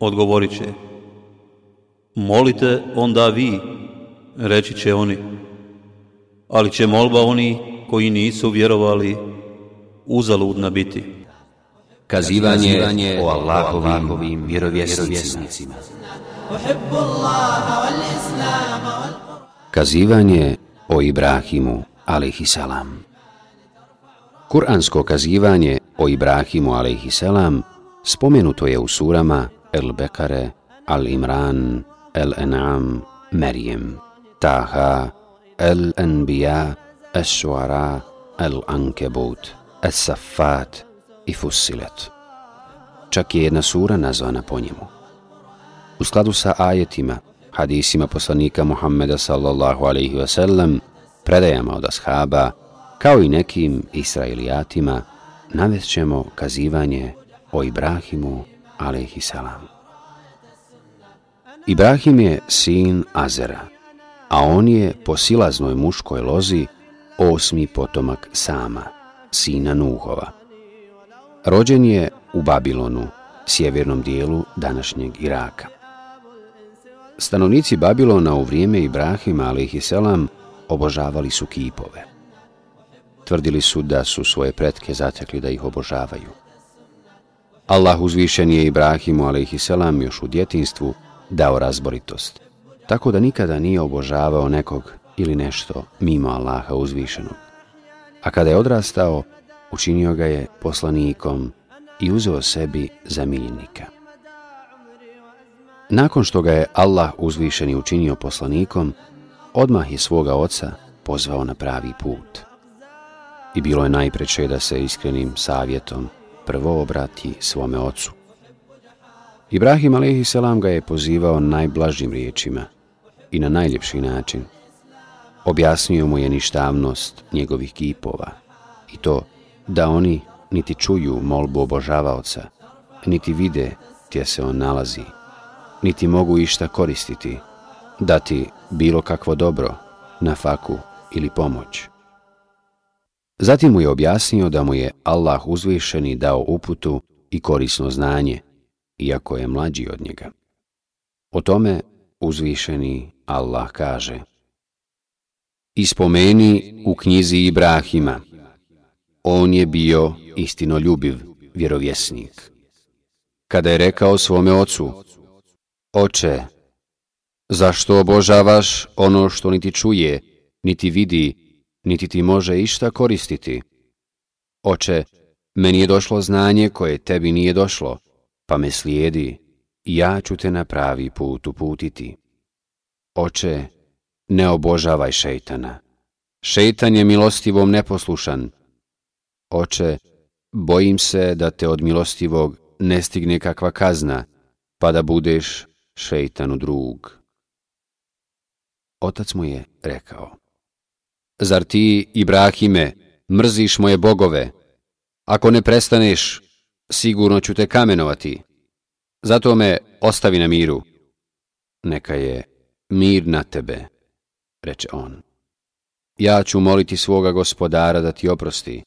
odgovorit će. Molite onda vi, reći će oni. Ali će molba oni koji nisu vjerovali uzaludna biti. Kazivanje, Kazivanje o Allahovim vjerovjesnicima. Kazivanje o Ibrahimu, alaihissalam. Kur'ansko kazivanje o Ibrahimu, alaihissalam, spomenuto je u surama El-Bekare, Al-Imran, El-En'am, Merijem, Taha, El-Anbiya, El-Shuara, El-Ankebut, Es Safat i Fussilet. Čak je jedna sura nazvana po njemu. U skladu sa ajetima, hadisima poslanika Muhammeda sallallahu alaihi ve sellem, predajama od ashaba, kao i nekim israelijatima, navest kazivanje o Ibrahimu alaihi salam. Ibrahim je sin Azera, a on je po silaznoj muškoj lozi osmi potomak Sama, sina Nuhova. Rođen je u Babilonu, sjevernom dijelu današnjeg Iraka. Stanovnici Babilona u vrijeme Ibrahima a.s. obožavali su kipove. Tvrdili su da su svoje pretke zatekli da ih obožavaju. Allah uzvišen je Ibrahimu a.s. još u djetinstvu dao razboritost, tako da nikada nije obožavao nekog ili nešto mimo Allaha uzvišenog. A kada je odrastao, učinio ga je poslanikom i uzeo sebi za miljenika. Nakon što ga je Allah uzvišeni učinio poslanikom, odmah je svoga oca pozvao na pravi put. I bilo je najpreče da se iskrenim savjetom prvo obrati svome ocu. Ibrahim a.s. ga je pozivao najblažim riječima i na najljepši način. Objasnio mu je ništavnost njegovih kipova i to da oni niti čuju molbu obožavaoca, niti vide gdje se on nalazi, niti mogu išta koristiti, dati bilo kakvo dobro, na faku ili pomoć. Zatim mu je objasnio da mu je Allah uzvišeni dao uputu i korisno znanje, iako je mlađi od njega. O tome uzvišeni Allah kaže Ispomeni u knjizi Ibrahima, on je bio istinoljubiv vjerovjesnik. Kada je rekao svome ocu, Oče, zašto obožavaš ono što niti čuje, niti vidi, niti ti može išta koristiti? Oče, meni je došlo znanje koje tebi nije došlo, pa me slijedi i ja ću te na pravi put uputiti. Oče, ne obožavaj šeitana. Šeitan je milostivom neposlušan. Oče, bojim se da te od milostivog ne stigne kakva kazna, pa da budeš šeitanu drug. Otac mu je rekao, Zar ti, Ibrahime, mrziš moje bogove? Ako ne prestaneš, sigurno ću te kamenovati. Zato me ostavi na miru. Neka je mir na tebe, reče on. Ja ću moliti svoga gospodara da ti oprosti,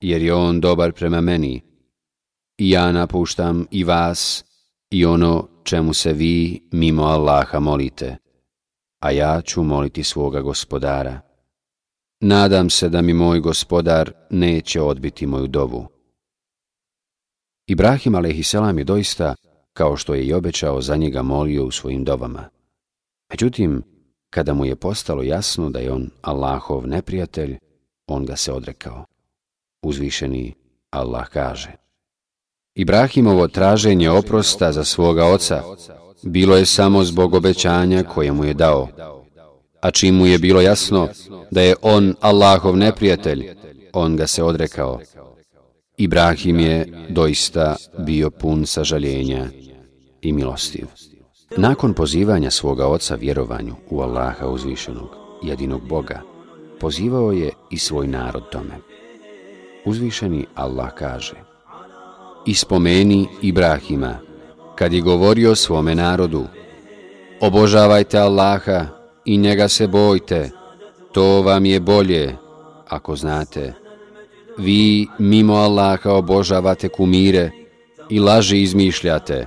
jer je on dobar prema meni. I ja napuštam i vas i ono čemu se vi mimo Allaha molite, a ja ću moliti svoga gospodara. Nadam se da mi moj gospodar neće odbiti moju dovu. Ibrahim a.s. je doista, kao što je i obećao, za njega molio u svojim dovama. Međutim, kada mu je postalo jasno da je on Allahov neprijatelj, on ga se odrekao. Uzvišeni Allah kaže Ibrahimovo traženje oprosta za svoga oca bilo je samo zbog obećanja koje mu je dao, a čim mu je bilo jasno da je on Allahov neprijatelj, on ga se odrekao. Ibrahim je doista bio pun sažaljenja i milostiv. Nakon pozivanja svoga oca vjerovanju u Allaha uzvišenog, jedinog Boga, pozivao je i svoj narod tome. Uzvišeni Allah kaže Ispomeni Ibrahima, kad je govorio svome narodu, Obožavajte Allaha i njega se bojte, to vam je bolje, ako znate. Vi mimo Allaha obožavate kumire i laži izmišljate.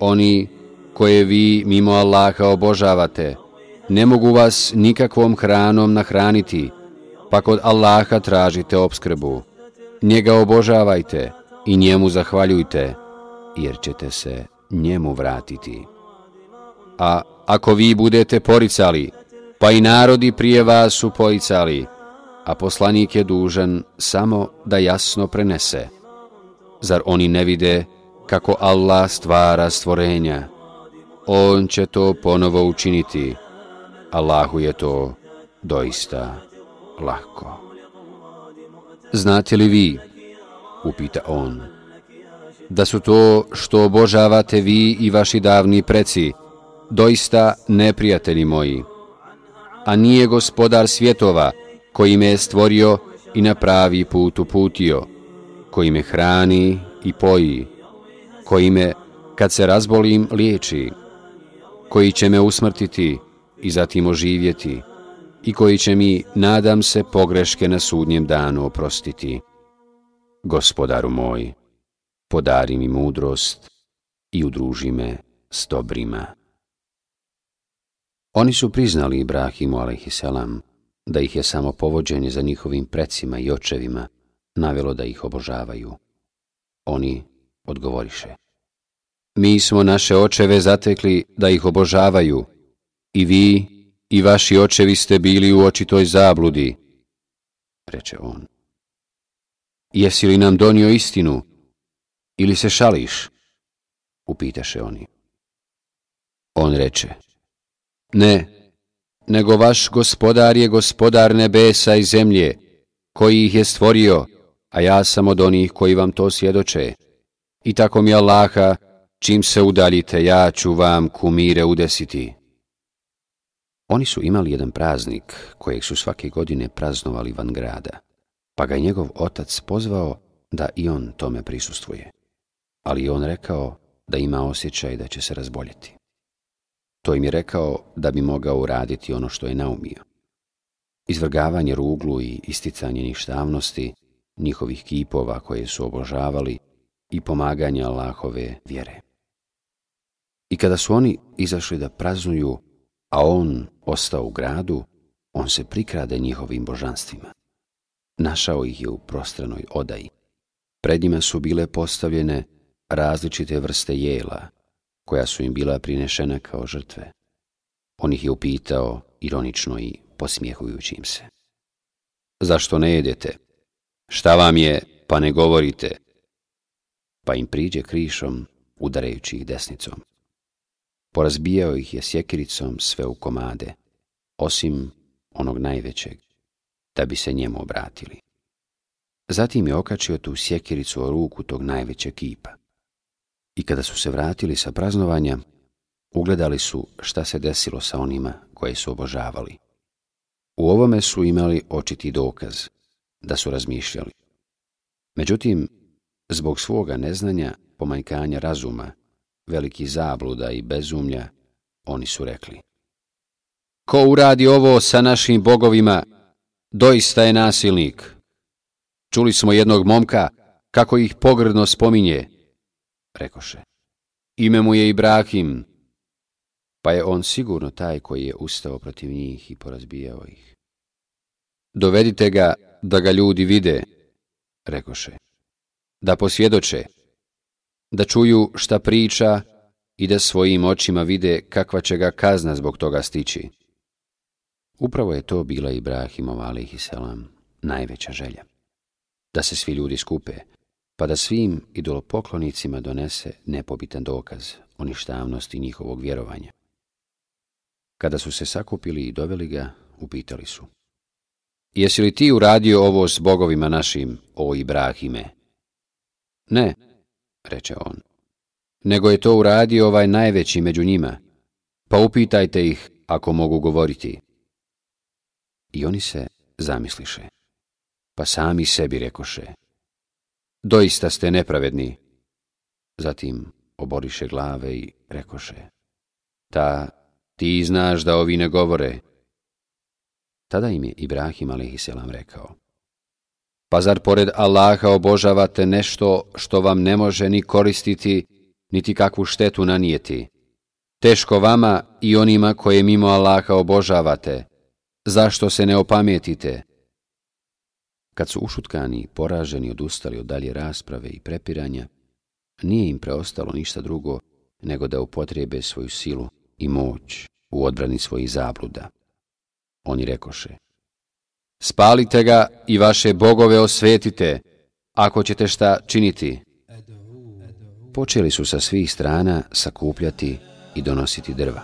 Oni koje vi mimo Allaha obožavate, ne mogu vas nikakvom hranom nahraniti, pa kod Allaha tražite obskrbu. Njega obožavajte i njemu zahvaljujte, jer ćete se njemu vratiti. A ako vi budete poricali, pa i narodi prije vas su poricali, a poslanik je dužan samo da jasno prenese. Zar oni ne vide kako Allah stvara stvorenja? On će to ponovo učiniti. Allahu je to doista lako. Znate li vi, upita on, da su to što obožavate vi i vaši davni preci, doista neprijatelji moji, a nije gospodar svjetova koji me je stvorio i na pravi put uputio, koji me hrani i poji, koji me, kad se razbolim, liječi, koji će me usmrtiti i zatim oživjeti i koji će mi, nadam se, pogreške na sudnjem danu oprostiti. Gospodaru moj, podari mi mudrost i udruži me s dobrima. Oni su priznali Ibrahimu a.s. da ih je samo povođenje za njihovim precima i očevima navelo da ih obožavaju. Oni odgovoriše. Mi smo naše očeve zatekli da ih obožavaju i vi i vaši očevi ste bili u očitoj zabludi, reče on. Jesi li nam donio istinu ili se šališ? Upitaše oni. On reče. Ne, nego vaš gospodar je gospodar nebesa i zemlje, koji ih je stvorio, a ja sam od onih koji vam to svjedoče. I tako mi Allaha, čim se udaljite, ja ću vam kumire udesiti. Oni su imali jedan praznik kojeg su svake godine praznovali van grada, pa ga njegov otac pozvao da i on tome prisustvuje. Ali on rekao da ima osjećaj da će se razboljeti. To im je rekao da bi mogao uraditi ono što je naumio. Izvrgavanje ruglu i isticanje ništavnosti, njihovih kipova koje su obožavali i pomaganje Allahove vjere. I kada su oni izašli da praznuju, a on ostao u gradu, on se prikrade njihovim božanstvima. Našao ih je u prostranoj odaji. Pred njima su bile postavljene različite vrste jela, koja su im bila prinešena kao žrtve. On ih je upitao, ironično i posmijehujući im se. Zašto ne jedete? Šta vam je, pa ne govorite? Pa im priđe krišom, udarajući ih desnicom. Porazbijao ih je sjekiricom sve u komade, osim onog najvećeg, da bi se njemu obratili. Zatim je okačio tu sjekiricu o ruku tog najvećeg kipa. I kada su se vratili sa praznovanja, ugledali su šta se desilo sa onima koje su obožavali. U ovome su imali očiti dokaz da su razmišljali. Međutim, zbog svoga neznanja, pomanjkanja razuma, veliki zabluda i bezumlja, oni su rekli. Ko uradi ovo sa našim bogovima, doista je nasilnik. Čuli smo jednog momka kako ih pogrdno spominje, rekoše. Ime mu je Ibrahim, pa je on sigurno taj koji je ustao protiv njih i porazbijao ih. Dovedite ga da ga ljudi vide, rekoše, da posvjedoče, da čuju šta priča i da svojim očima vide kakva će ga kazna zbog toga stići. Upravo je to bila Ibrahimova, alaihissalam, najveća želja. Da se svi ljudi skupe, pa da svim idolopoklonicima donese nepobitan dokaz o ništavnosti njihovog vjerovanja. Kada su se sakupili i doveli ga, upitali su. Jesi li ti uradio ovo s bogovima našim, o Ibrahime? Ne, reče on. nego je to uradio ovaj najveći među njima, pa upitajte ih ako mogu govoriti. I oni se zamisliše, pa sami sebi rekoše, doista ste nepravedni. Zatim oboriše glave i rekoše, ta, ti znaš da ovi ne govore. Tada im je Ibrahim a.s. rekao, pa zar pored Allaha obožavate nešto što vam ne može ni koristiti, niti kakvu štetu nanijeti? Teško vama i onima koje mimo Allaha obožavate. Zašto se ne opametite? Kad su ušutkani, poraženi, odustali od dalje rasprave i prepiranja, nije im preostalo ništa drugo nego da upotrijebe svoju silu i moć u odbrani svojih zabluda. Oni rekoše, spalite ga i vaše bogove osvetite, ako ćete šta činiti. Počeli su sa svih strana sakupljati i donositi drva.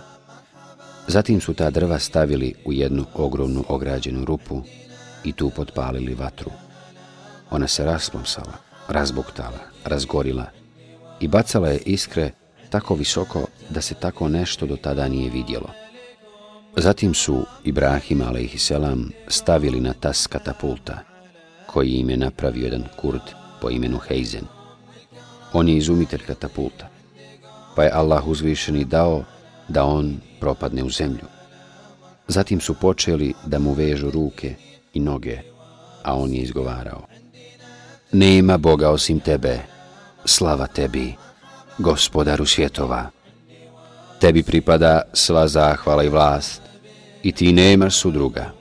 Zatim su ta drva stavili u jednu ogromnu ograđenu rupu i tu potpalili vatru. Ona se rasplomsala, razbuktala, razgorila i bacala je iskre tako visoko da se tako nešto do tada nije vidjelo. Zatim su Ibrahim a.s. stavili na tas katapulta, koji im je napravio jedan kurd po imenu Heizen. On je izumitelj katapulta, pa je Allah uzvišeni dao da on propadne u zemlju. Zatim su počeli da mu vežu ruke i noge, a on je izgovarao. Nema Boga osim tebe, slava tebi, gospodaru svjetova. Tebi pripada sva zahvala i vlast, i ti nemaš sudruga.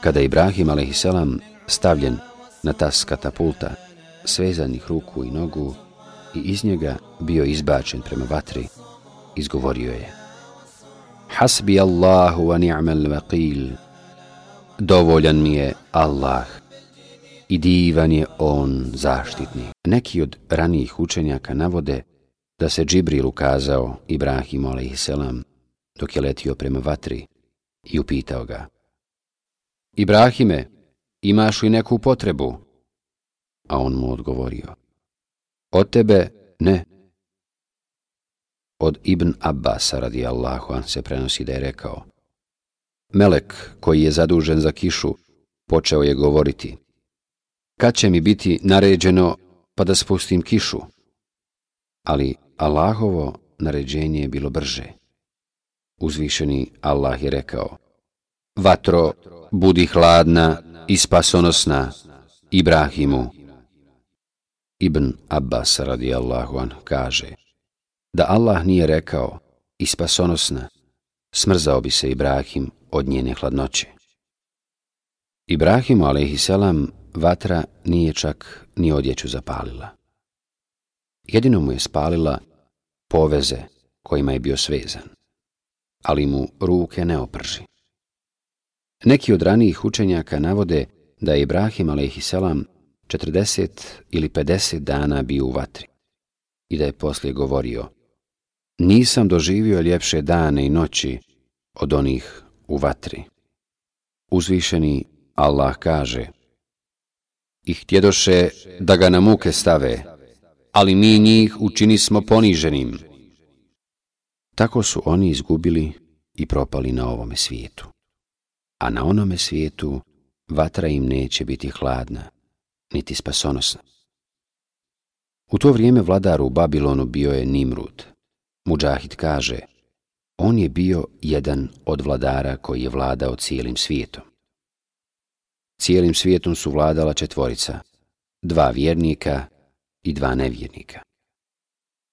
Kada je Ibrahim a.s. stavljen na tas katapulta, svezanih ruku i nogu, i iz njega bio izbačen prema vatri, izgovorio je Hasbi Allahu wa ni'mal vakil, Dovoljan mi je Allah i divan je on zaštitni. Neki od ranijih učenjaka navode da se Džibril ukazao Ibrahimu a.s. dok je letio prema vatri i upitao ga Ibrahime, imaš li neku potrebu? A on mu odgovorio Od tebe ne. Od Ibn Abbasa radijallahu an se prenosi da je rekao Melek koji je zadužen za kišu počeo je govoriti kad će mi biti naređeno pa da spustim kišu? Ali Allahovo naređenje je bilo brže. Uzvišeni Allah je rekao, Vatro, budi hladna i spasonosna, Ibrahimu. Ibn Abbas radijallahu an kaže, da Allah nije rekao i spasonosna, smrzao bi se Ibrahim od njene hladnoće. Ibrahimu a.s. vatra nije čak ni odjeću zapalila. Jedino mu je spalila poveze kojima je bio svezan, ali mu ruke ne oprži. Neki od ranijih učenjaka navode da je Ibrahim a.s. 40 ili 50 dana bio u vatri i da je poslije govorio Nisam doživio ljepše dane i noći od onih u vatri. Uzvišeni Allah kaže i htjedoše da ga na muke stave, ali mi njih učinismo poniženim. Tako su oni izgubili i propali na ovome svijetu. A na onome svijetu vatra im neće biti hladna, niti spasonosna. U to vrijeme vladar u Babilonu bio je Nimrud. Mujahid kaže, on je bio jedan od vladara koji je vladao cijelim svijetom. Cijelim svijetom su vladala četvorica, dva vjernika i dva nevjernika.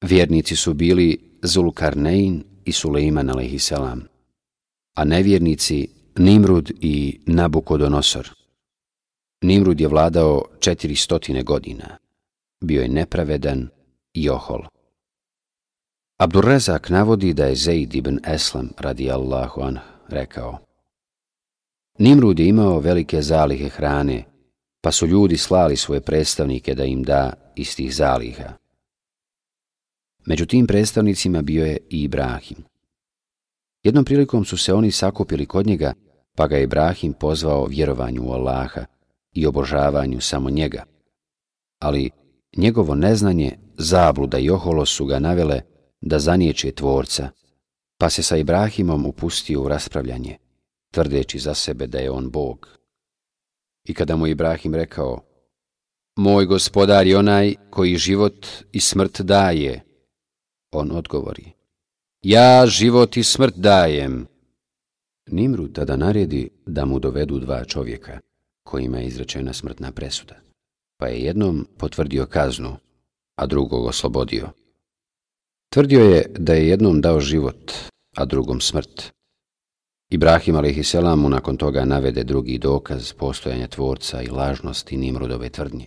Vjernici su bili Zulkarnein i Suleiman a.s., a nevjernici Nimrud i Nabukodonosor. Nimrud je vladao četiri stotine godina. Bio je nepravedan i ohol. Abdurrezak navodi da je Zaid ibn Eslam radi Allahu an rekao Nimrud je imao velike zalihe hrane, pa su ljudi slali svoje predstavnike da im da iz tih zaliha. Među tim predstavnicima bio je i Ibrahim. Jednom prilikom su se oni sakupili kod njega, pa ga Ibrahim pozvao vjerovanju u Allaha i obožavanju samo njega. Ali Njegovo neznanje, zabluda i oholo su ga navele da zaniječe tvorca, pa se sa Ibrahimom upustio u raspravljanje, tvrdeći za sebe da je on Bog. I kada mu Ibrahim rekao, Moj gospodar je onaj koji život i smrt daje, on odgovori, Ja život i smrt dajem. Nimru tada naredi da mu dovedu dva čovjeka, kojima je izrečena smrtna presuda, pa je jednom potvrdio kaznu, a drugog oslobodio. Tvrdio je da je jednom dao život, a drugom smrt. Ibrahim a.s. mu nakon toga navede drugi dokaz postojanja tvorca i lažnosti Nimrudove tvrdnje.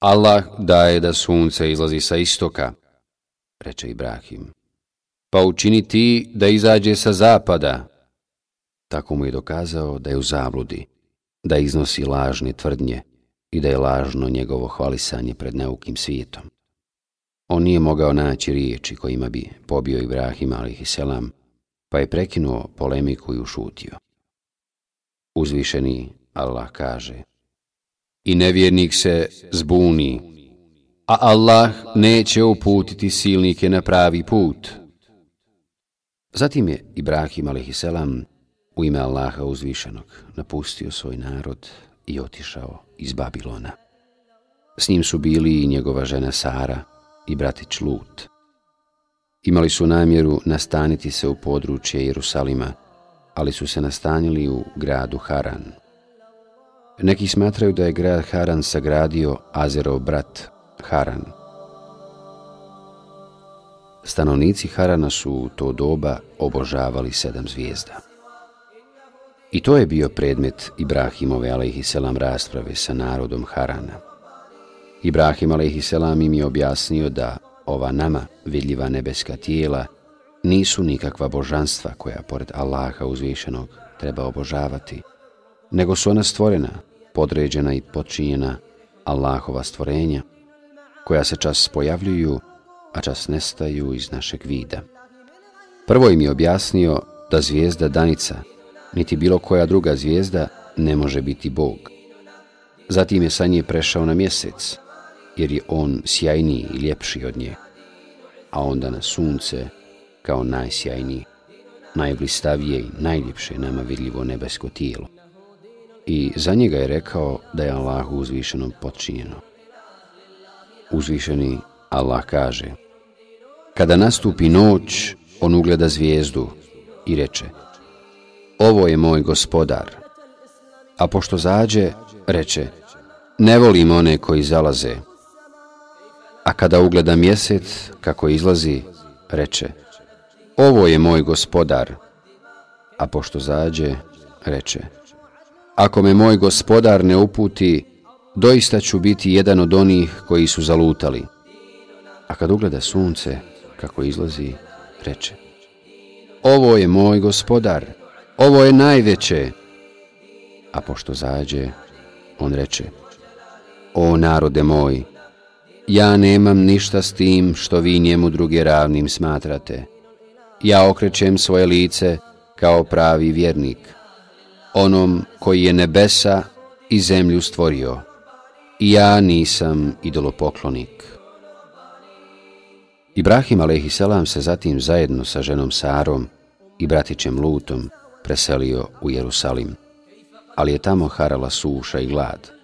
Allah daje da sunce izlazi sa istoka, reče Ibrahim, pa učini ti da izađe sa zapada. Tako mu je dokazao da je u zabludi, da iznosi lažne tvrdnje i da je lažno njegovo hvalisanje pred neukim svijetom. On nije mogao naći riječi kojima bi pobio Ibrahim a.s. pa je prekinuo polemiku i ušutio. Uzvišeni Allah kaže I nevjernik se zbuni, a Allah neće uputiti silnike na pravi put. Zatim je Ibrahim a.s. u ime Allaha uzvišenog napustio svoj narod i otišao iz Babilona. S njim su bili i njegova žena Sara, i bratić Lut. Imali su namjeru nastaniti se u područje Jerusalima, ali su se nastanili u gradu Haran. Neki smatraju da je grad Haran sagradio Azerov brat Haran. Stanovnici Harana su u to doba obožavali sedam zvijezda. I to je bio predmet Ibrahimove alaihisselam rasprave sa narodom Harana. Ibrahim a.s. im je objasnio da ova nama vidljiva nebeska tijela nisu nikakva božanstva koja pored Allaha uzvišenog treba obožavati, nego su ona stvorena, podređena i počinjena Allahova stvorenja, koja se čas pojavljuju, a čas nestaju iz našeg vida. Prvo im je objasnio da zvijezda Danica, niti bilo koja druga zvijezda, ne može biti Bog. Zatim je sa nje prešao na mjesec, jer je on sjajniji i ljepši od nje, a onda na sunce kao najsjajniji, najblistavije i najljepše nama vidljivo nebesko tijelo. I za njega je rekao da je Allahu uzvišenom počinjeno. Uzvišeni Allah kaže, kada nastupi noć, on ugleda zvijezdu i reče, ovo je moj gospodar. A pošto zađe, reče, ne volim one koji zalaze, A kada ugleda mjesec, kako izlazi, reče, ovo je moj gospodar. A pošto zađe, reče, ako me moj gospodar ne uputi, doista ću biti jedan od onih koji su zalutali. A kad ugleda sunce, kako izlazi, reče, ovo je moj gospodar, ovo je najveće. A pošto zađe, on reče, o narode moj, Ja nemam ništa s tim što vi njemu druge ravnim smatrate. Ja okrećem svoje lice kao pravi vjernik, onom koji je nebesa i zemlju stvorio. I ja nisam idolopoklonik. Ibrahim a.s. se zatim zajedno sa ženom Sarom i bratićem Lutom preselio u Jerusalim, ali je tamo harala suša i glad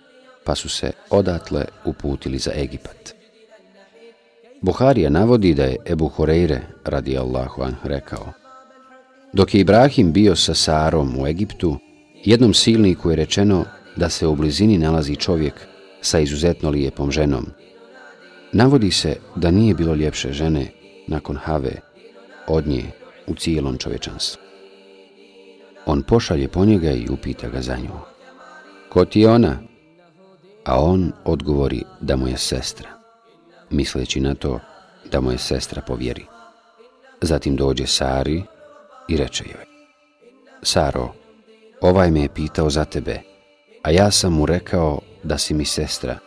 pa su se odatle uputili za Egipat. Buharija navodi da je Ebu Horeire, radi Allahu an, rekao Dok je Ibrahim bio sa Sarom u Egiptu, jednom silniku je rečeno da se u blizini nalazi čovjek sa izuzetno lijepom ženom. Navodi se da nije bilo ljepše žene nakon Have od nje u cijelom čovečanstvu. On pošalje po njega i upita ga za nju. Ko ti je ona? A on odgovori da mu je sestra, misleći na to da mu je sestra povjeri. Zatim dođe Sari i reče joj, Saro, ovaj me je pitao za tebe, a ja sam mu rekao da si mi sestra,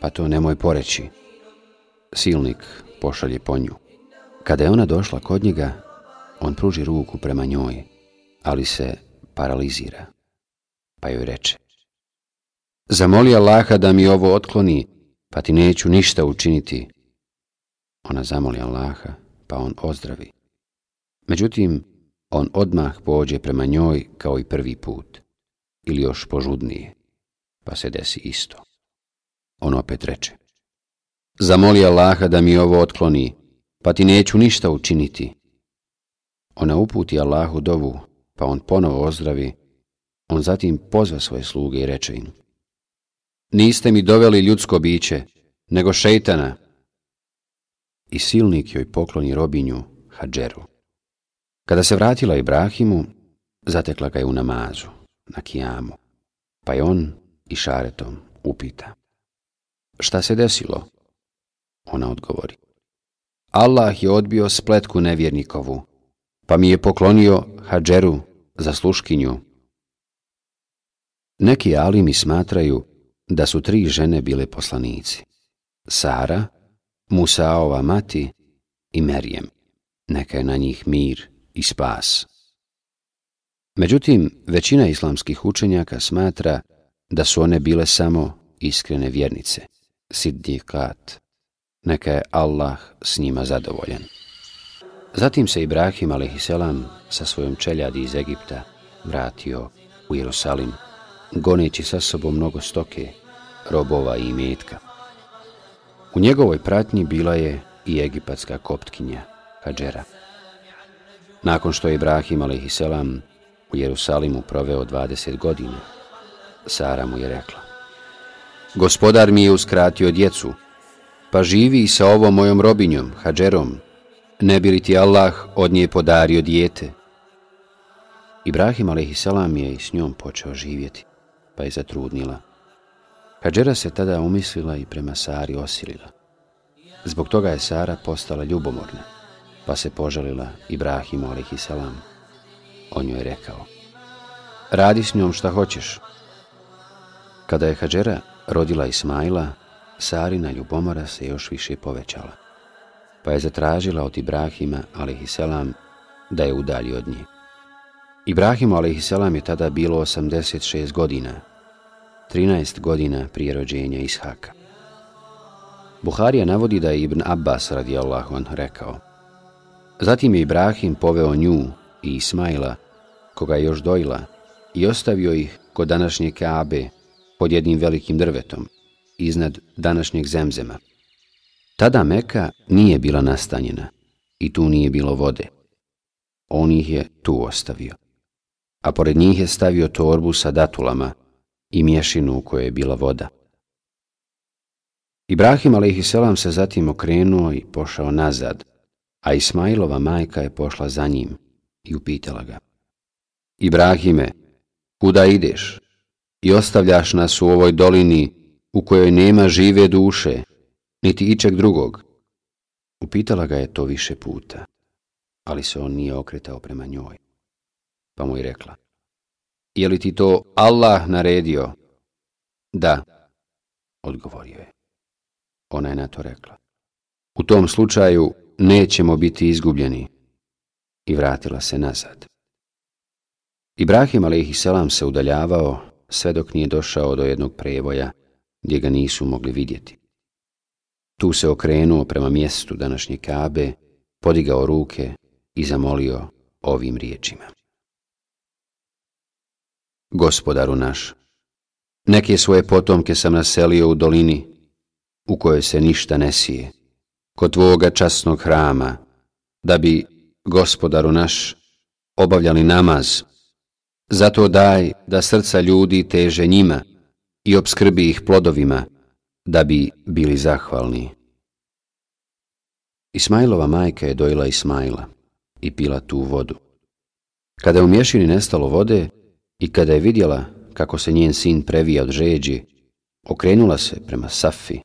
pa to nemoj poreći. Silnik pošalje po nju. Kada je ona došla kod njega, on pruži ruku prema njoj, ali se paralizira, pa joj reče, Zamoli Allaha da mi ovo otkloni, pa ti neću ništa učiniti. Ona zamoli Allaha, pa on ozdravi. Međutim, on odmah pođe prema njoj kao i prvi put, ili još požudnije, pa se desi isto. On opet reče, zamoli Allaha da mi ovo otkloni, pa ti neću ništa učiniti. Ona uputi Allahu dovu, pa on ponovo ozdravi, on zatim pozva svoje sluge i reče im, Niste mi doveli ljudsko biće, nego šeitana. I silnik joj pokloni robinju Hadžeru. Kada se vratila Ibrahimu, zatekla ga je u namazu, na kijamu, pa je on i šaretom upita. Šta se desilo? Ona odgovori. Allah je odbio spletku nevjernikovu, pa mi je poklonio Hadžeru za sluškinju. Neki alimi smatraju da su tri žene bile poslanici. Sara, Musaova mati i Merijem. Neka je na njih mir i spas. Međutim, većina islamskih učenjaka smatra da su one bile samo iskrene vjernice, siddiqat. Neka je Allah s njima zadovoljan. Zatim se Ibrahim a.s. sa svojom čeljadi iz Egipta vratio u Jerusalim, goneći sa sobom mnogo stoke, robova i imetka. U njegovoj pratnji bila je i egipatska koptkinja, Hadžera. Nakon što je Ibrahim a.s. u Jerusalimu proveo 20 godina, Sara mu je rekla Gospodar mi je uskratio djecu, pa živi i sa ovom mojom robinjom, Hadžerom, ne bi li ti Allah od nje podario dijete? Ibrahim a.s. je i s njom počeo živjeti, pa je zatrudnila. Hadžera se tada umislila i prema Sari osilila. Zbog toga je Sara postala ljubomorna, pa se požalila Ibrahimu a.s. On joj je rekao, radi s njom šta hoćeš. Kada je Hadžera rodila Ismaila, Sarina ljubomora se još više povećala, pa je zatražila od Ibrahima a.s. da je udalji od nje. Ibrahimu a.s. je tada bilo 86 godina, 13 godina prije rođenja Ishaka. Buharija navodi da je Ibn Abbas radijallahu an rekao Zatim je Ibrahim poveo nju i Ismaila, koga je još dojila, i ostavio ih kod današnje Kaabe pod jednim velikim drvetom, iznad današnjeg zemzema. Tada Meka nije bila nastanjena i tu nije bilo vode. On ih je tu ostavio. A pored njih je stavio torbu sa datulama i mješinu u kojoj je bila voda. Ibrahim a.s. se zatim okrenuo i pošao nazad, a Ismailova majka je pošla za njim i upitala ga. Ibrahime, kuda ideš i ostavljaš nas u ovoj dolini u kojoj nema žive duše, niti ičeg drugog? Upitala ga je to više puta, ali se on nije okretao prema njoj. Pa mu je rekla, je li ti to Allah naredio? Da, odgovorio je. Ona je na to rekla. U tom slučaju nećemo biti izgubljeni. I vratila se nazad. Ibrahim a.s. se udaljavao sve dok nije došao do jednog prevoja gdje ga nisu mogli vidjeti. Tu se okrenuo prema mjestu današnje kabe, podigao ruke i zamolio ovim riječima. Gospodaru naš, neke svoje potomke sam naselio u dolini u kojoj se ništa ne sije, kod tvoga časnog hrama, da bi, gospodaru naš, obavljali namaz. Zato daj da srca ljudi teže njima i obskrbi ih plodovima, da bi bili zahvalni. Ismailova majka je dojela Ismaila i pila tu vodu. Kada je u mješini nestalo vode i kada je vidjela kako se njen sin previja od žeđi, okrenula se prema Safi,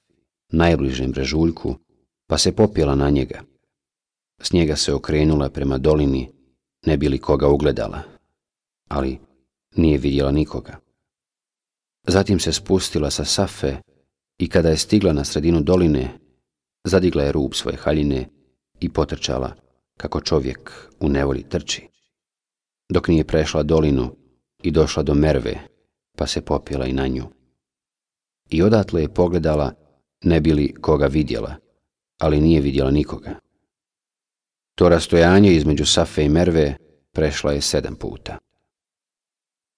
najbližem brežuljku, pa se popjela na njega. S njega se okrenula prema dolini, ne bili koga ugledala, ali nije vidjela nikoga. Zatim se spustila sa Safe i kada je stigla na sredinu doline, zadigla je rub svoje haljine i potrčala kako čovjek u nevolji trči. Dok nije prešla dolinu i došla do Merve, pa se popila i na nju. I odatle je pogledala ne bili koga vidjela, ali nije vidjela nikoga. To rastojanje između Safe i Merve prešla je sedam puta.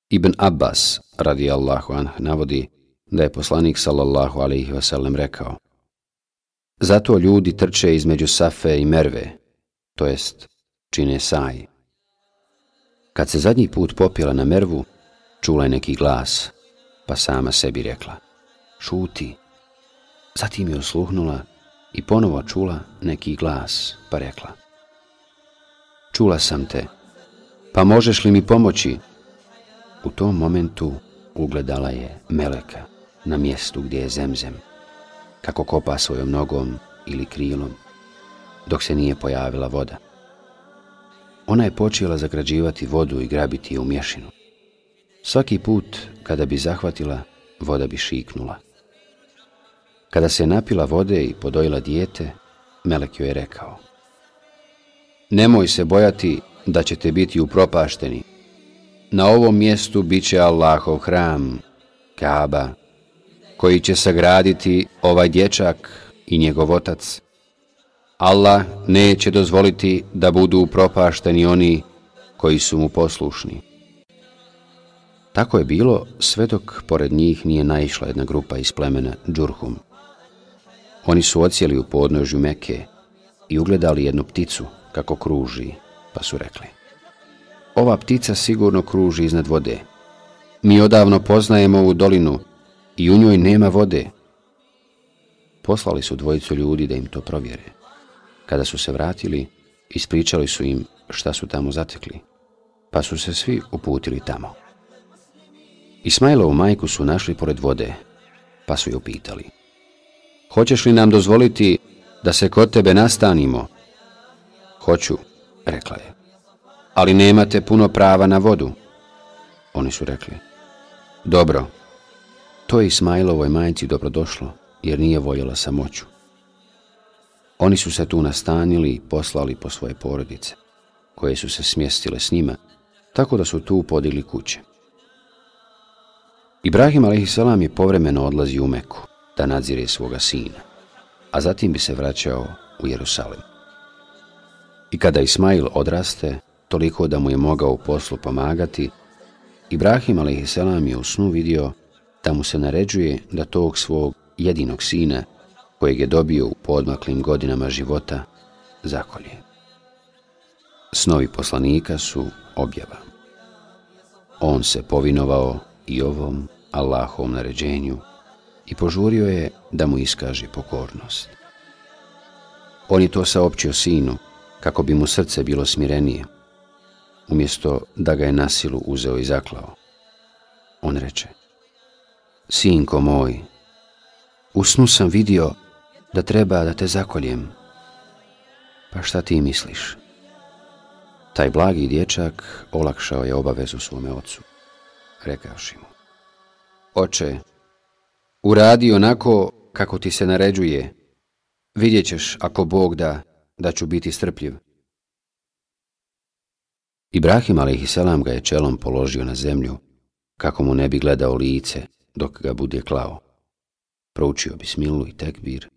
Ibn Abbas, radi Allahu anh, navodi da je poslanik sallallahu alaihi wasallam rekao Zato ljudi trče između Safe i Merve, to jest čine saj. Kad se zadnji put popila na Mervu, čula je neki glas, pa sama sebi rekla Šuti. Zatim je osluhnula i ponovo čula neki glas, pa rekla Čula sam te, pa možeš li mi pomoći? U tom momentu ugledala je Meleka na mjestu gdje je zemzem, kako kopa svojom nogom ili krilom, dok se nije pojavila voda. Ona je počela zagrađivati vodu i grabiti je u mješinu. Svaki put kada bi zahvatila, voda bi šiknula. Kada se napila vode i podojila dijete, Melek joj je rekao Nemoj se bojati da ćete biti upropašteni. Na ovom mjestu bit će Allahov hram, Kaaba, koji će sagraditi ovaj dječak i njegov otac. Allah neće dozvoliti da budu upropašteni oni koji su mu poslušni. Tako je bilo sve dok pored njih nije naišla jedna grupa iz plemena Džurhum. Oni su ocijeli u podnožju Meke i ugledali jednu pticu kako kruži, pa su rekli. Ova ptica sigurno kruži iznad vode. Mi odavno poznajemo ovu dolinu i u njoj nema vode. Poslali su dvojicu ljudi da im to provjere. Kada su se vratili, ispričali su im šta su tamo zatekli, pa su se svi uputili tamo. Ismailovu majku su našli pored vode, pa su ju pitali. Hoćeš li nam dozvoliti da se kod tebe nastanimo? Hoću, rekla je. Ali nemate puno prava na vodu. Oni su rekli. Dobro, to je Ismailovoj majci dobrodošlo, jer nije voljela samoću. Oni su se tu nastanili i poslali po svoje porodice, koje su se smjestile s njima, tako da su tu podigli kuće. Ibrahim a.s. je povremeno odlazi u Meku da nadzire svoga sina, a zatim bi se vraćao u Jerusalim. I kada Ismail odraste, toliko da mu je mogao u poslu pomagati, Ibrahim a.s. je u snu vidio da mu se naređuje da tog svog jedinog sina, kojeg je dobio u podmaklim godinama života, zakolje. Snovi poslanika su objava. On se povinovao i ovom Allahovom naređenju i požurio je da mu iskaže pokornost. On je to saopćio sinu, kako bi mu srce bilo smirenije, umjesto da ga je nasilu uzeo i zaklao. On reče, Sinko moj, u snu sam vidio da treba da te zakoljem. Pa šta ti misliš? Taj blagi dječak olakšao je obavezu svome ocu, rekavši mu. Oče, uradi onako kako ti se naređuje. Vidjet ćeš, ako Bog da, da ću biti strpljiv. Ibrahim a.s. ga je čelom položio na zemlju, kako mu ne bi gledao lice dok ga bude klao. Proučio bismilu i tekbir,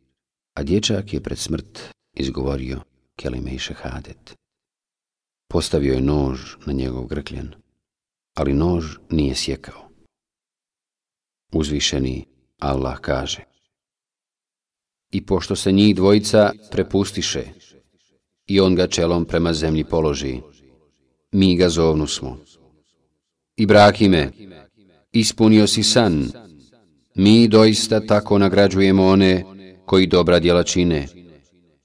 a dječak je pred smrt izgovorio kelime i šehadet. Postavio je nož na njegov grkljen, ali nož nije sjekao. Uzvišeni Allah kaže I pošto se njih dvojica prepustiše i on ga čelom prema zemlji položi, mi ga zovnu smo. Ibrahime, ispunio si san, mi doista tako nagrađujemo one koji dobra djela čine.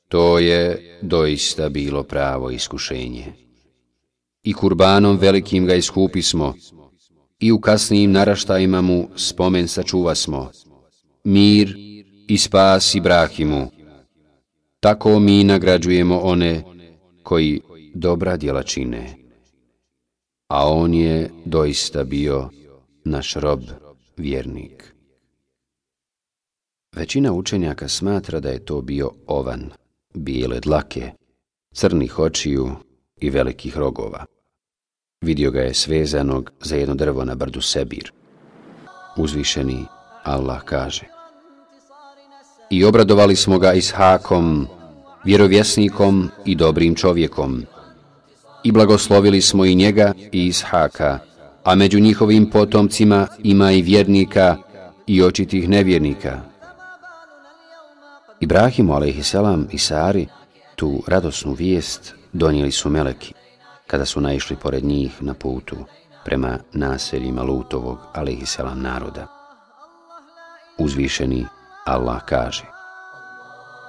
To je doista bilo pravo iskušenje. I kurbanom velikim ga iskupismo, i u kasnijim naraštajima mu spomen sačuva smo. Mir i spas Ibrahimu. Tako mi nagrađujemo one koji dobra djela čine. A on je doista bio naš rob, vjernik. Većina učenjaka smatra da je to bio ovan, bijele dlake, crnih očiju i velikih rogova. Vidio ga je svezanog za jedno drvo na brdu Sebir. Uzvišeni Allah kaže i obradovali smo ga Ishakom, vjerovjesnikom i dobrim čovjekom. I blagoslovili smo i njega i Ishaka, a među njihovim potomcima ima i vjernika i očitih nevjernika. Ibrahimu a.s. i Sari tu radosnu vijest donijeli su meleki, kada su naišli pored njih na putu prema naseljima Lutovog a.s. naroda. Uzvišeni Allah kaže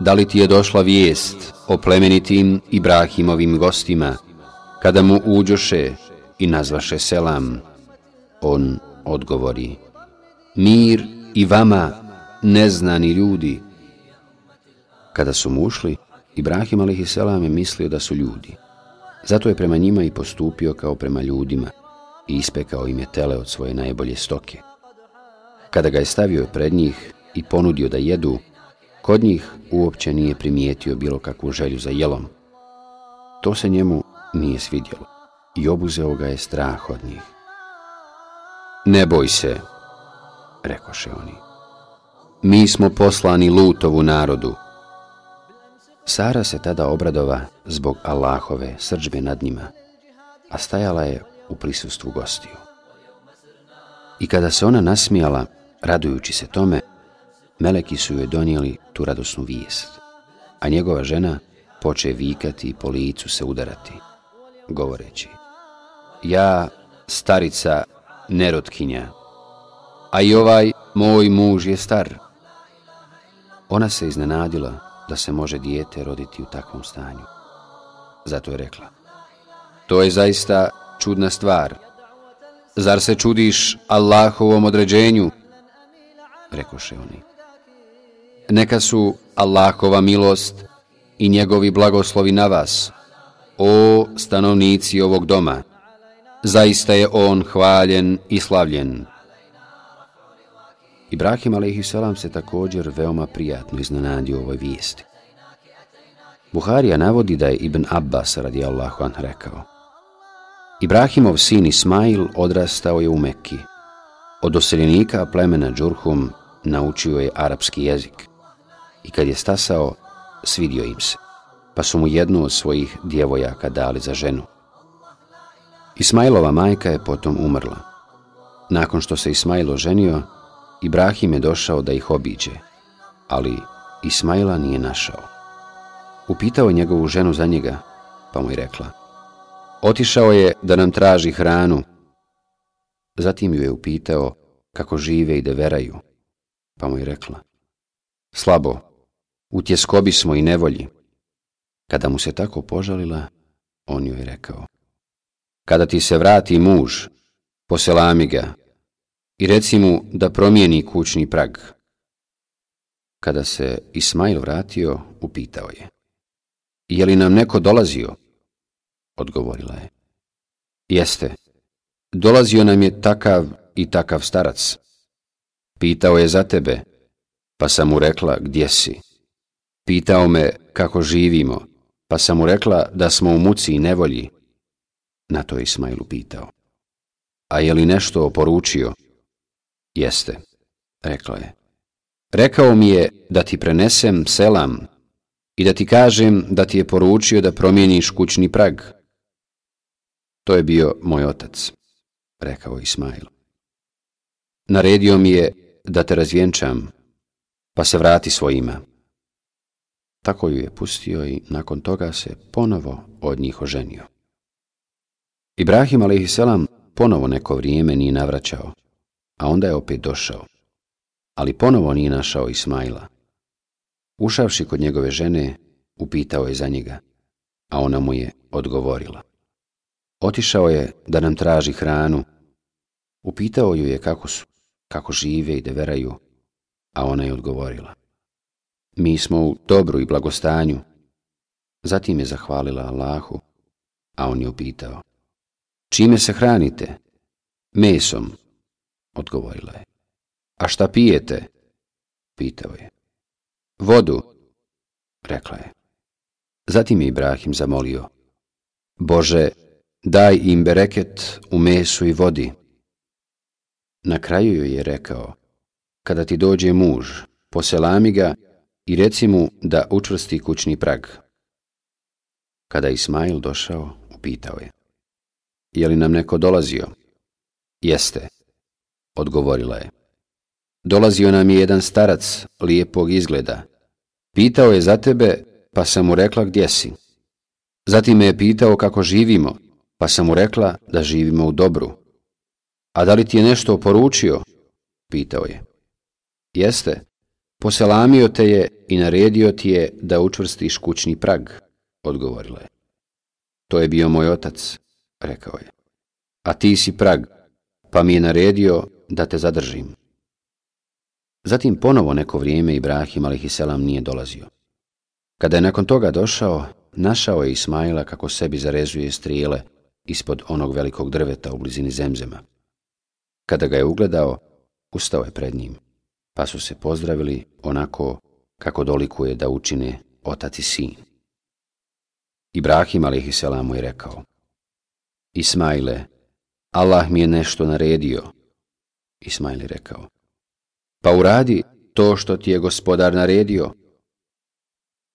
Da li ti je došla vijest o plemenitim Ibrahimovim gostima, kada mu uđoše i nazvaše selam? On odgovori Mir i vama, neznani ljudi. Kada su mu ušli, Ibrahim a.s. je mislio da su ljudi. Zato je prema njima i postupio kao prema ljudima i ispekao im je tele od svoje najbolje stoke. Kada ga je stavio pred njih i ponudio da jedu, kod njih uopće nije primijetio bilo kakvu želju za jelom. To se njemu nije svidjelo i obuzeo ga je strah od njih. Ne boj se, rekoše oni. Mi smo poslani lutovu narodu. Sara se tada obradova zbog Allahove srđbe nad njima, a stajala je u prisustvu gostiju. I kada se ona nasmijala, radujući se tome, meleki su joj donijeli tu radosnu vijest, a njegova žena poče vikati i po licu se udarati, govoreći Ja, starica, nerotkinja, a i ovaj moj muž je star. Ona se iznenadila da se može dijete roditi u takvom stanju. Zato je rekla, to je zaista čudna stvar. Zar se čudiš Allahovom određenju? Rekoše oni. Neka su Allahova milost i njegovi blagoslovi na vas, o stanovnici ovog doma. Zaista je on hvaljen i slavljen. Ibrahim a.s. se također veoma prijatno iznenadio ovoj vijesti. Buharija navodi da je Ibn Abbas radijallahu an rekao Ibrahimov sin Ismail odrastao je u Mekki. Od oseljenika plemena Džurhum naučio je arapski jezik. I kad je stasao, svidio im se, pa su mu jednu od svojih djevojaka dali za ženu. Ismailova majka je potom umrla. Nakon što se Ismail oženio, Ibrahim je došao da ih obiđe, ali Ismaila nije našao. Upitao njegovu ženu za njega, pa mu je rekla, otišao je da nam traži hranu. Zatim ju je upitao kako žive i da veraju, pa mu je rekla, slabo, u tjeskobi smo i nevolji. Kada mu se tako požalila, on joj je rekao, kada ti se vrati muž, poselami ga, i reci mu da promijeni kućni prag. Kada se Ismail vratio, upitao je. Je li nam neko dolazio? Odgovorila je. Jeste. Dolazio nam je takav i takav starac. Pitao je za tebe, pa sam mu rekla gdje si. Pitao me kako živimo, pa sam mu rekla da smo u muci i nevolji. Na to je Ismailu pitao. A je li nešto oporučio? Jeste, rekla je. Rekao mi je da ti prenesem selam i da ti kažem da ti je poručio da promijeniš kućni prag. To je bio moj otac, rekao Ismail. Naredio mi je da te razvjenčam, pa se vrati svojima. Tako ju je pustio i nakon toga se ponovo od njih oženio. Ibrahim a.s. ponovo neko vrijeme nije navraćao, a onda je opet došao. Ali ponovo nije našao Ismaila. Ušavši kod njegove žene, upitao je za njega, a ona mu je odgovorila. Otišao je da nam traži hranu. Upitao ju je kako su, kako žive i deveraju, a ona je odgovorila. Mi smo u dobru i blagostanju. Zatim je zahvalila Allahu, a on je upitao. Čime se hranite? Mesom, odgovorila je. A šta pijete? Pitao je. Vodu, rekla je. Zatim je Ibrahim zamolio. Bože, daj im bereket u mesu i vodi. Na kraju joj je rekao, kada ti dođe muž, poselami ga i reci mu da učvrsti kućni prag. Kada Ismail došao, upitao je. Je li nam neko dolazio? Jeste, odgovorila je. Dolazio nam je jedan starac lijepog izgleda. Pitao je za tebe, pa sam mu rekla gdje si. Zatim me je pitao kako živimo, pa sam mu rekla da živimo u dobru. A da li ti je nešto oporučio? Pitao je. Jeste, poselamio te je i naredio ti je da učvrstiš kućni prag, odgovorila je. To je bio moj otac, rekao je. A ti si prag, pa mi je naredio da te zadržim. Zatim ponovo neko vrijeme Ibrahim a.s. nije dolazio. Kada je nakon toga došao, našao je Ismaila kako sebi zarezuje strijele ispod onog velikog drveta u blizini zemzema. Kada ga je ugledao, ustao je pred njim, pa su se pozdravili onako kako dolikuje da učine otac i sin. Ibrahim a.s. mu je rekao, Ismaile, Allah mi je nešto naredio. Ismail je rekao, pa uradi to što ti je gospodar naredio.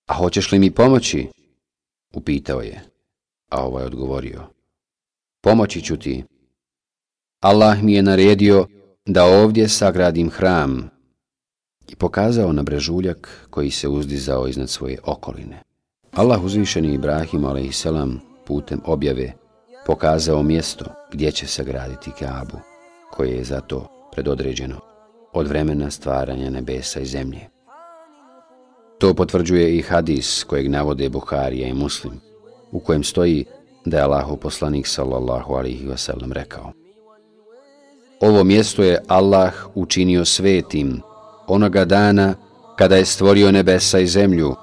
A hoćeš li mi pomoći? Upitao je, a ovaj odgovorio, pomoći ću ti. Allah mi je naredio da ovdje sagradim hram i pokazao na brežuljak koji se uzdizao iznad svoje okoline. Allah uzvišeni Ibrahim a.s. putem objave pokazao mjesto gdje će sagraditi Kaabu, koje je za to predodređeno od vremena stvaranja nebesa i zemlje. To potvrđuje i hadis kojeg navode Buharija i Muslim, u kojem stoji da je Allahu poslanik sallallahu alihi wasallam rekao Ovo mjesto je Allah učinio svetim onoga dana kada je stvorio nebesa i zemlju,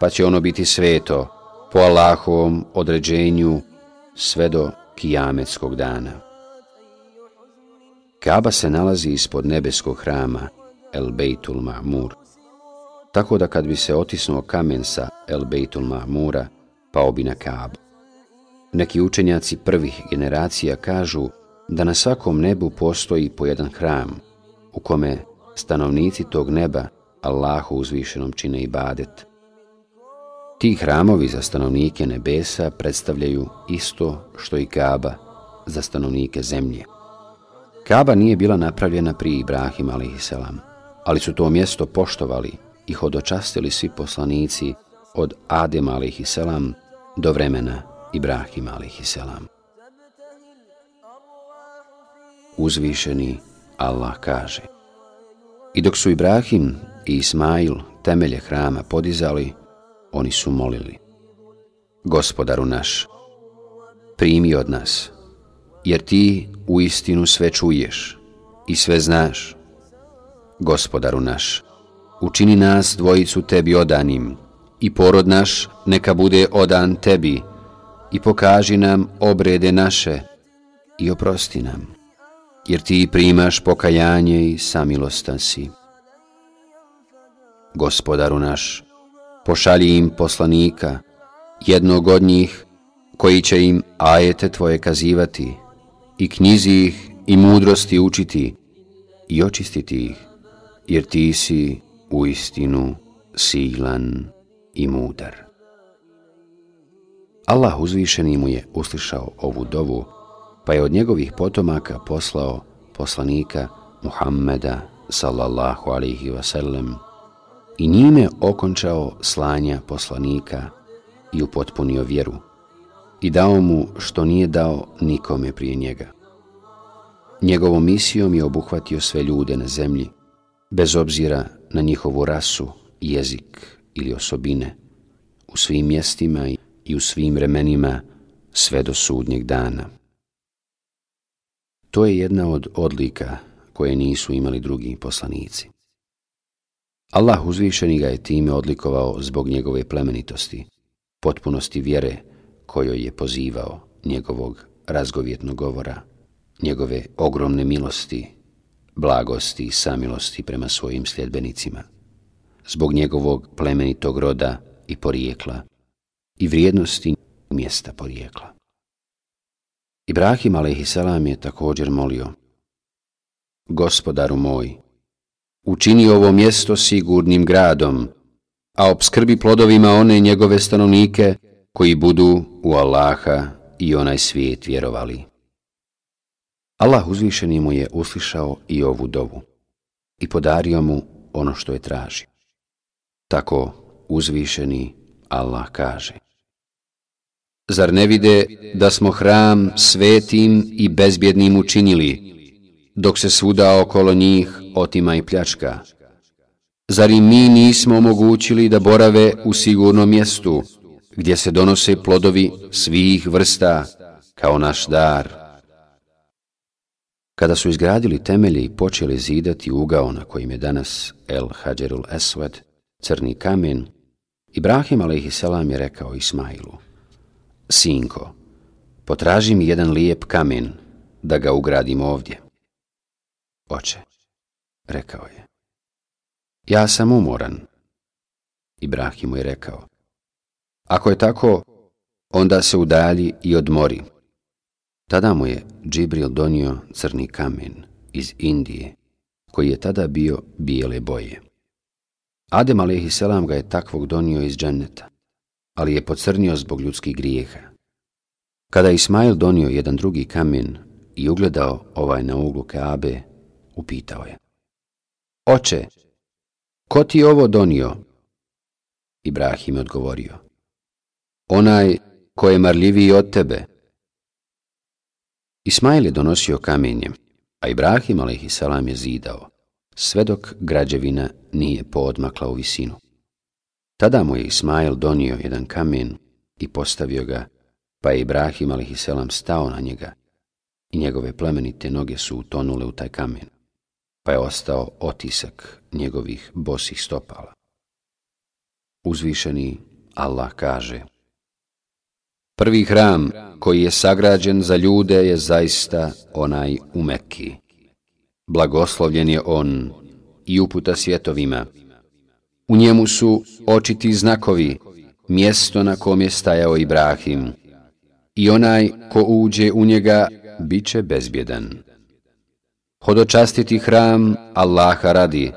pa će ono biti sveto po Allahovom određenju sve do kijametskog dana. Kaaba se nalazi ispod nebeskog hrama El Beitul Ma'mur, tako da kad bi se otisnuo kamen sa El Beitul Ma'mura, pao bi na Kaabu. Neki učenjaci prvih generacija kažu da na svakom nebu postoji po jedan hram, u kome stanovnici tog neba Allahu uzvišenom čine ibadet. Ti hramovi za stanovnike nebesa predstavljaju isto što i Kaaba za stanovnike zemlje. Kaba nije bila napravljena pri Ibrahim a.s., ali su to mjesto poštovali i hodočastili svi poslanici od Adem a.s. do vremena Ibrahim a.s. Uzvišeni Allah kaže I dok su Ibrahim i Ismail temelje hrama podizali, oni su molili. Gospodaru naš, primi od nas, jer ti u istinu sve čuješ i sve znaš. Gospodaru naš, učini nas dvojicu tebi odanim i porod naš neka bude odan tebi i pokaži nam obrede naše i oprosti nam, jer ti primaš pokajanje i samilostan si. Gospodaru naš, pošalji im poslanika, jednog od njih koji će im ajete tvoje kazivati i knjizi ih i mudrosti učiti i očistiti ih, jer ti si u istinu silan i mudar. Allah uzvišeni mu je uslišao ovu dovu, pa je od njegovih potomaka poslao poslanika Muhammeda sallallahu alihi wasallam i njime okončao slanja poslanika i upotpunio vjeru i dao mu što nije dao nikome prije njega. Njegovom misijom je obuhvatio sve ljude na zemlji, bez obzira na njihovu rasu, jezik ili osobine, u svim mjestima i u svim vremenima sve do sudnjeg dana. To je jedna od odlika koje nisu imali drugi poslanici. Allah uzvišeni ga je time odlikovao zbog njegove plemenitosti, potpunosti vjere kojoj je pozivao njegovog razgovjetnog govora, njegove ogromne milosti, blagosti i samilosti prema svojim sljedbenicima, zbog njegovog plemenitog roda i porijekla i vrijednosti mjesta porijekla. Ibrahim a.s. je također molio Gospodaru moj, učini ovo mjesto sigurnim gradom a obskrbi plodovima one njegove stanovnike koji budu u Allaha i onaj svijet vjerovali. Allah uzvišeni mu je uslišao i ovu dovu i podario mu ono što je tražio. Tako uzvišeni Allah kaže. Zar ne vide da smo hram svetim i bezbjednim učinili, dok se svuda okolo njih otima i pljačka? Zar i mi nismo omogućili da borave u sigurnom mjestu, gdje se donose plodovi svih vrsta kao naš dar? Kada su izgradili temelje i počeli zidati ugao na kojim je danas El Hadjerul Eswed, crni kamen, Ibrahim a.s. je rekao Ismailu, Sinko, potraži mi jedan lijep kamen da ga ugradim ovdje. Oče, rekao je, ja sam umoran. Ibrahim mu je rekao, ako je tako, onda se udalji i odmori. Tada mu je Džibril donio crni kamen iz Indije, koji je tada bio bijele boje. Adem a.s. ga je takvog donio iz dženneta, ali je pocrnio zbog ljudskih grijeha. Kada je Ismail donio jedan drugi kamen i ugledao ovaj na uglu Kaabe, upitao je. Oče, ko ti ovo donio? Ibrahim je odgovorio. Onaj ko je marljiviji od tebe. Ismail je donosio kamenje, a Ibrahim a.s. je zidao sve dok građevina nije poodmakla u visinu. Tada mu je Ismail donio jedan kamen i postavio ga, pa je Ibrahim a.s. stao na njega i njegove plemenite noge su utonule u taj kamen, pa je ostao otisak njegovih bosih stopala. Uzvišeni Allah kaže Prvi hram koji je sagrađen za ljude je zaista onaj u Mekki. Blagoslovljen je on i uputa svjetovima. U njemu su očiti znakovi, mjesto na kom je stajao Ibrahim. I onaj ko uđe u njega, bit će bezbjedan. Hodočastiti hram Allaha radi,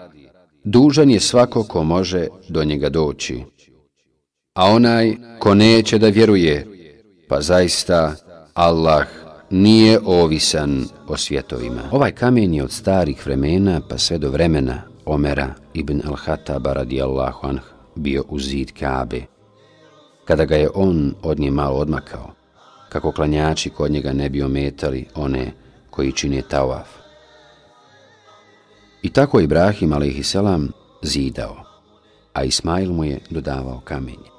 dužan je svako ko može do njega doći. A onaj ko neće da vjeruje, pa zaista Allah nije ovisan o svjetovima. Ovaj kamen je od starih vremena pa sve do vremena Omera ibn al-Hataba radijallahu anh bio u zid Kabe. Kada ga je on od nje malo odmakao, kako klanjači kod njega ne bi ometali one koji čine tawaf. I tako Ibrahim a.s. zidao, a Ismail mu je dodavao kamenje.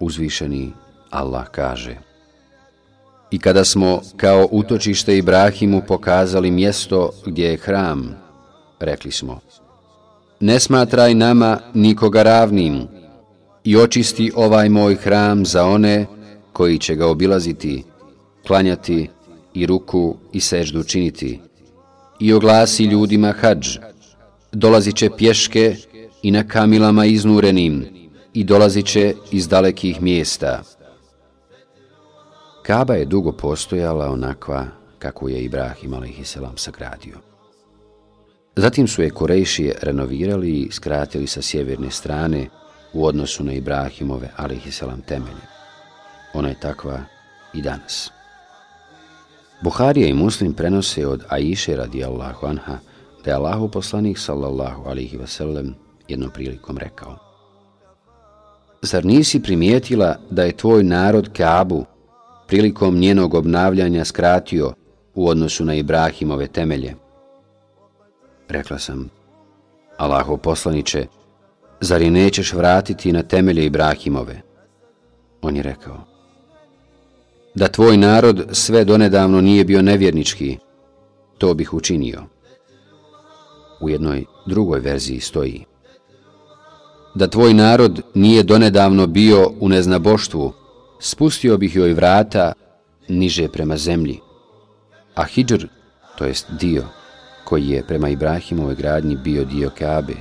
Uzvišeni Allah kaže – I kada smo kao utočište Ibrahimu pokazali mjesto gdje je hram, rekli smo, ne smatraj nama nikoga ravnim i očisti ovaj moj hram za one koji će ga obilaziti, klanjati i ruku i seždu činiti. I oglasi ljudima hađ, dolazit će pješke i na kamilama iznurenim i dolazit će iz dalekih mjesta. Kaba je dugo postojala onakva kako je Ibrahim a.s. sagradio. Zatim su je Kurejšije renovirali i skratili sa sjeverne strane u odnosu na Ibrahimove a.s. temelje. Ona je takva i danas. Buharija i Muslim prenose od Aiše radijallahu anha da je Allahu poslanik sallallahu alihi wasallam jednom prilikom rekao Zar nisi primijetila da je tvoj narod Kaabu prilikom njenog obnavljanja skratio u odnosu na Ibrahimove temelje. Rekla sam, Allaho poslaniće, zar i nećeš vratiti na temelje Ibrahimove? On je rekao, da tvoj narod sve donedavno nije bio nevjernički, to bih učinio. U jednoj drugoj verziji stoji, da tvoj narod nije donedavno bio u neznaboštvu, spustio bih joj vrata niže prema zemlji. A Hidžr, to jest dio, koji je prema Ibrahimovoj gradnji bio dio Kabe,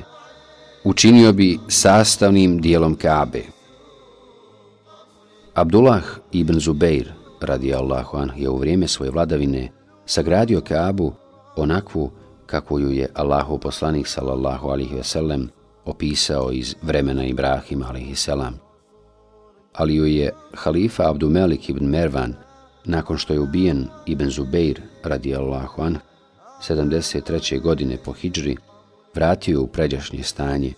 učinio bi sastavnim dijelom Kabe. Abdullah ibn Zubeir, radi Allahu an, je u vrijeme svoje vladavine sagradio Kabu onakvu kako ju je Allahu poslanik sallallahu alihi veselem opisao iz vremena Ibrahima a.s. Ali ju je halifa Abdumelik ibn Mervan, nakon što je ubijen Ibn Zubeir radijallahu anh, 73. godine po Hidžri, vratio u pređašnje stanje,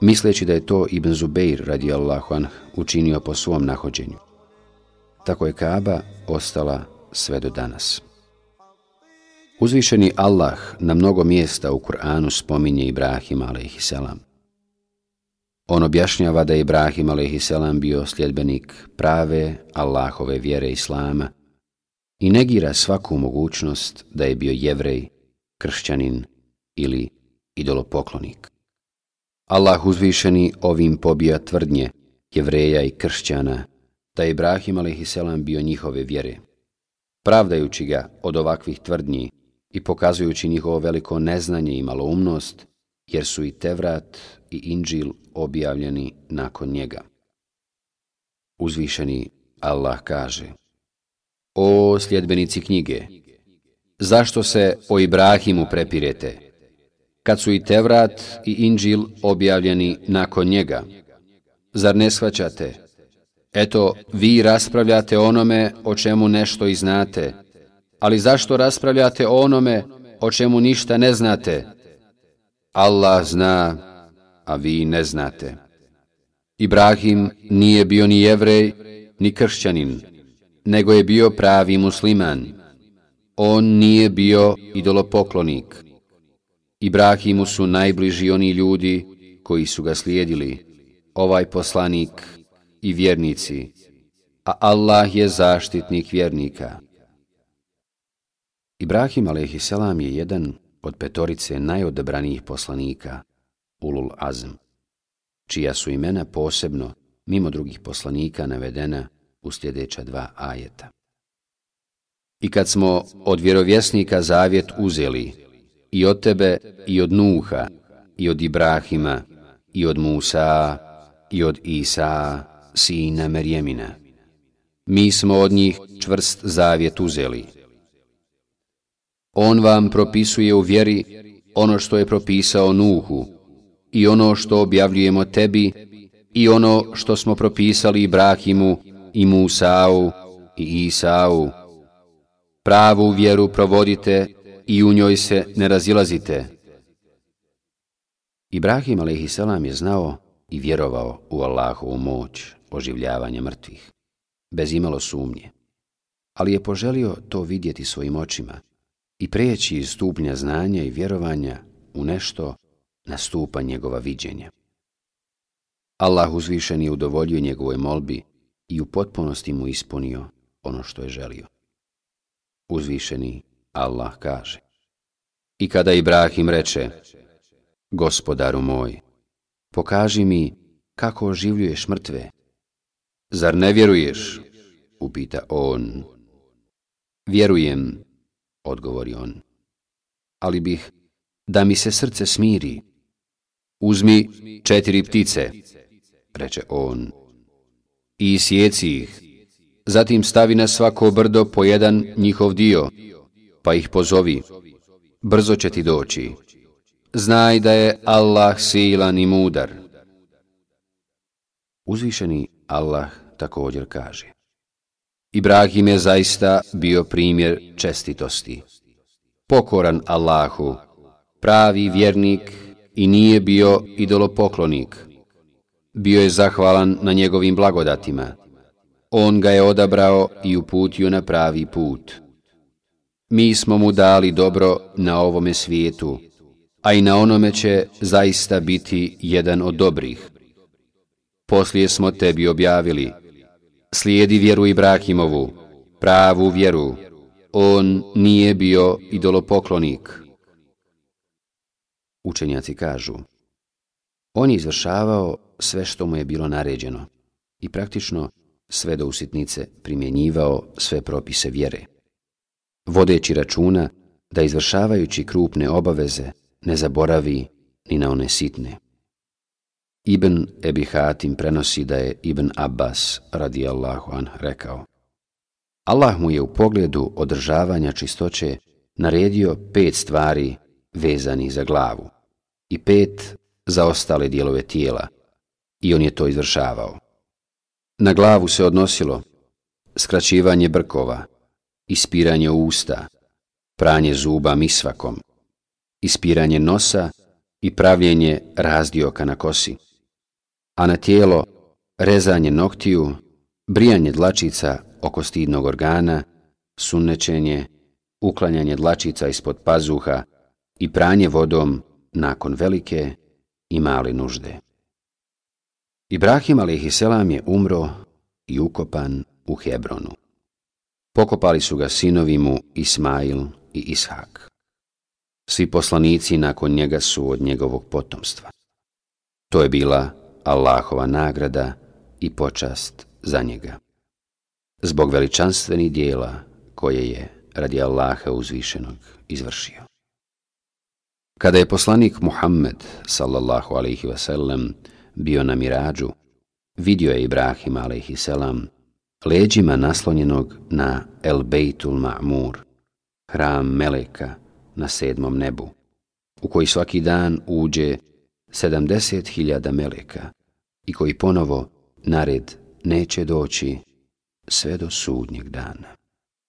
misleći da je to Ibn Zubeir radijallahu anh učinio po svom nahođenju. Tako je Kaaba ostala sve do danas. Uzvišeni Allah na mnogo mjesta u Kur'anu spominje Ibrahim a.s. On objašnjava da je Ibrahim a.s. bio sljedbenik prave Allahove vjere Islama i negira svaku mogućnost da je bio jevrej, kršćanin ili idolopoklonik. Allah uzvišeni ovim pobija tvrdnje jevreja i kršćana da je Ibrahim a.s. bio njihove vjere. Pravdajući ga od ovakvih tvrdnji i pokazujući njihovo veliko neznanje i maloumnost, jer su i Tevrat i Inđil objavljeni nakon njega. Uzvišeni Allah kaže O sljedbenici knjige, zašto se o Ibrahimu prepirete, kad su i Tevrat i Inđil objavljeni nakon njega? Zar ne shvaćate? Eto, vi raspravljate onome o čemu nešto i znate, ali zašto raspravljate o onome o čemu ništa ne znate? Allah zna, a vi ne znate. Ibrahim nije bio ni jevrej, ni kršćanin, nego je bio pravi musliman. On nije bio idolopoklonik. Ibrahimu su najbliži oni ljudi koji su ga slijedili, ovaj poslanik i vjernici, a Allah je zaštitnik vjernika. Ibrahim a.s. je jedan od petorice najodebranijih poslanika, Ulul Azm, čija su imena posebno, mimo drugih poslanika, navedena u sljedeća dva ajeta. I kad smo od vjerovjesnika zavjet uzeli, i od tebe, i od Nuha, i od Ibrahima, i od Musa, i od Isa, sina Merjemina, mi smo od njih čvrst zavjet uzeli, On vam propisuje u vjeri ono što je propisao Nuhu i ono što objavljujemo tebi i ono što smo propisali Ibrahimu i Musau i Isau. Pravu vjeru provodite i u njoj se ne razilazite. Ibrahim a.s. je znao i vjerovao u Allahovu moć oživljavanja mrtvih, bez imalo sumnje, ali je poželio to vidjeti svojim očima i preći iz stupnja znanja i vjerovanja u nešto na njegova viđenja. Allah uzvišen je udovoljio njegovoj molbi i u potpunosti mu ispunio ono što je želio. Uzvišeni Allah kaže I kada Ibrahim reče Gospodaru moj, pokaži mi kako oživljuješ mrtve. Zar ne vjeruješ? Upita on. Vjerujem, odgovori on. Ali bih da mi se srce smiri. Uzmi četiri ptice, reče on, i sjeci ih. Zatim stavi na svako brdo po jedan njihov dio, pa ih pozovi. Brzo će ti doći. Znaj da je Allah silan i mudar. Uzvišeni Allah također kaže. Ibrahim je zaista bio primjer čestitosti. Pokoran Allahu, pravi vjernik i nije bio idolopoklonik. Bio je zahvalan na njegovim blagodatima. On ga je odabrao i uputio na pravi put. Mi smo mu dali dobro na ovome svijetu, a i na onome će zaista biti jedan od dobrih. Poslije smo tebi objavili – slijedi vjeru Ibrahimovu, pravu vjeru. On nije bio idolopoklonik. Učenjaci kažu, on je izvršavao sve što mu je bilo naređeno i praktično sve do usitnice primjenjivao sve propise vjere. Vodeći računa da izvršavajući krupne obaveze ne zaboravi ni na one sitne. Ibn Ebi Hatim prenosi da je Ibn Abbas radijallahu an rekao Allah mu je u pogledu održavanja čistoće naredio pet stvari vezani za glavu i pet za ostale dijelove tijela i on je to izvršavao. Na glavu se odnosilo skraćivanje brkova, ispiranje usta, pranje zuba misvakom, ispiranje nosa i pravljenje razdioka na kosi, a na tijelo rezanje noktiju, brijanje dlačica oko stidnog organa, sunnečenje, uklanjanje dlačica ispod pazuha i pranje vodom nakon velike i male nužde. Ibrahim a.s. je umro i ukopan u Hebronu. Pokopali su ga sinovi mu Ismail i Ishak. Svi poslanici nakon njega su od njegovog potomstva. To je bila Allahova nagrada i počast za njega. Zbog veličanstvenih dijela koje je radi Allaha uzvišenog izvršio. Kada je poslanik Muhammed, sallallahu alaihi wasallam, bio na mirađu, vidio je Ibrahim alaihi selam leđima naslonjenog na El Bejtul Ma'mur, hram Meleka na sedmom nebu, u koji svaki dan uđe sedamdeset hiljada Meleka i koji ponovo nared neće doći sve do sudnjeg dana.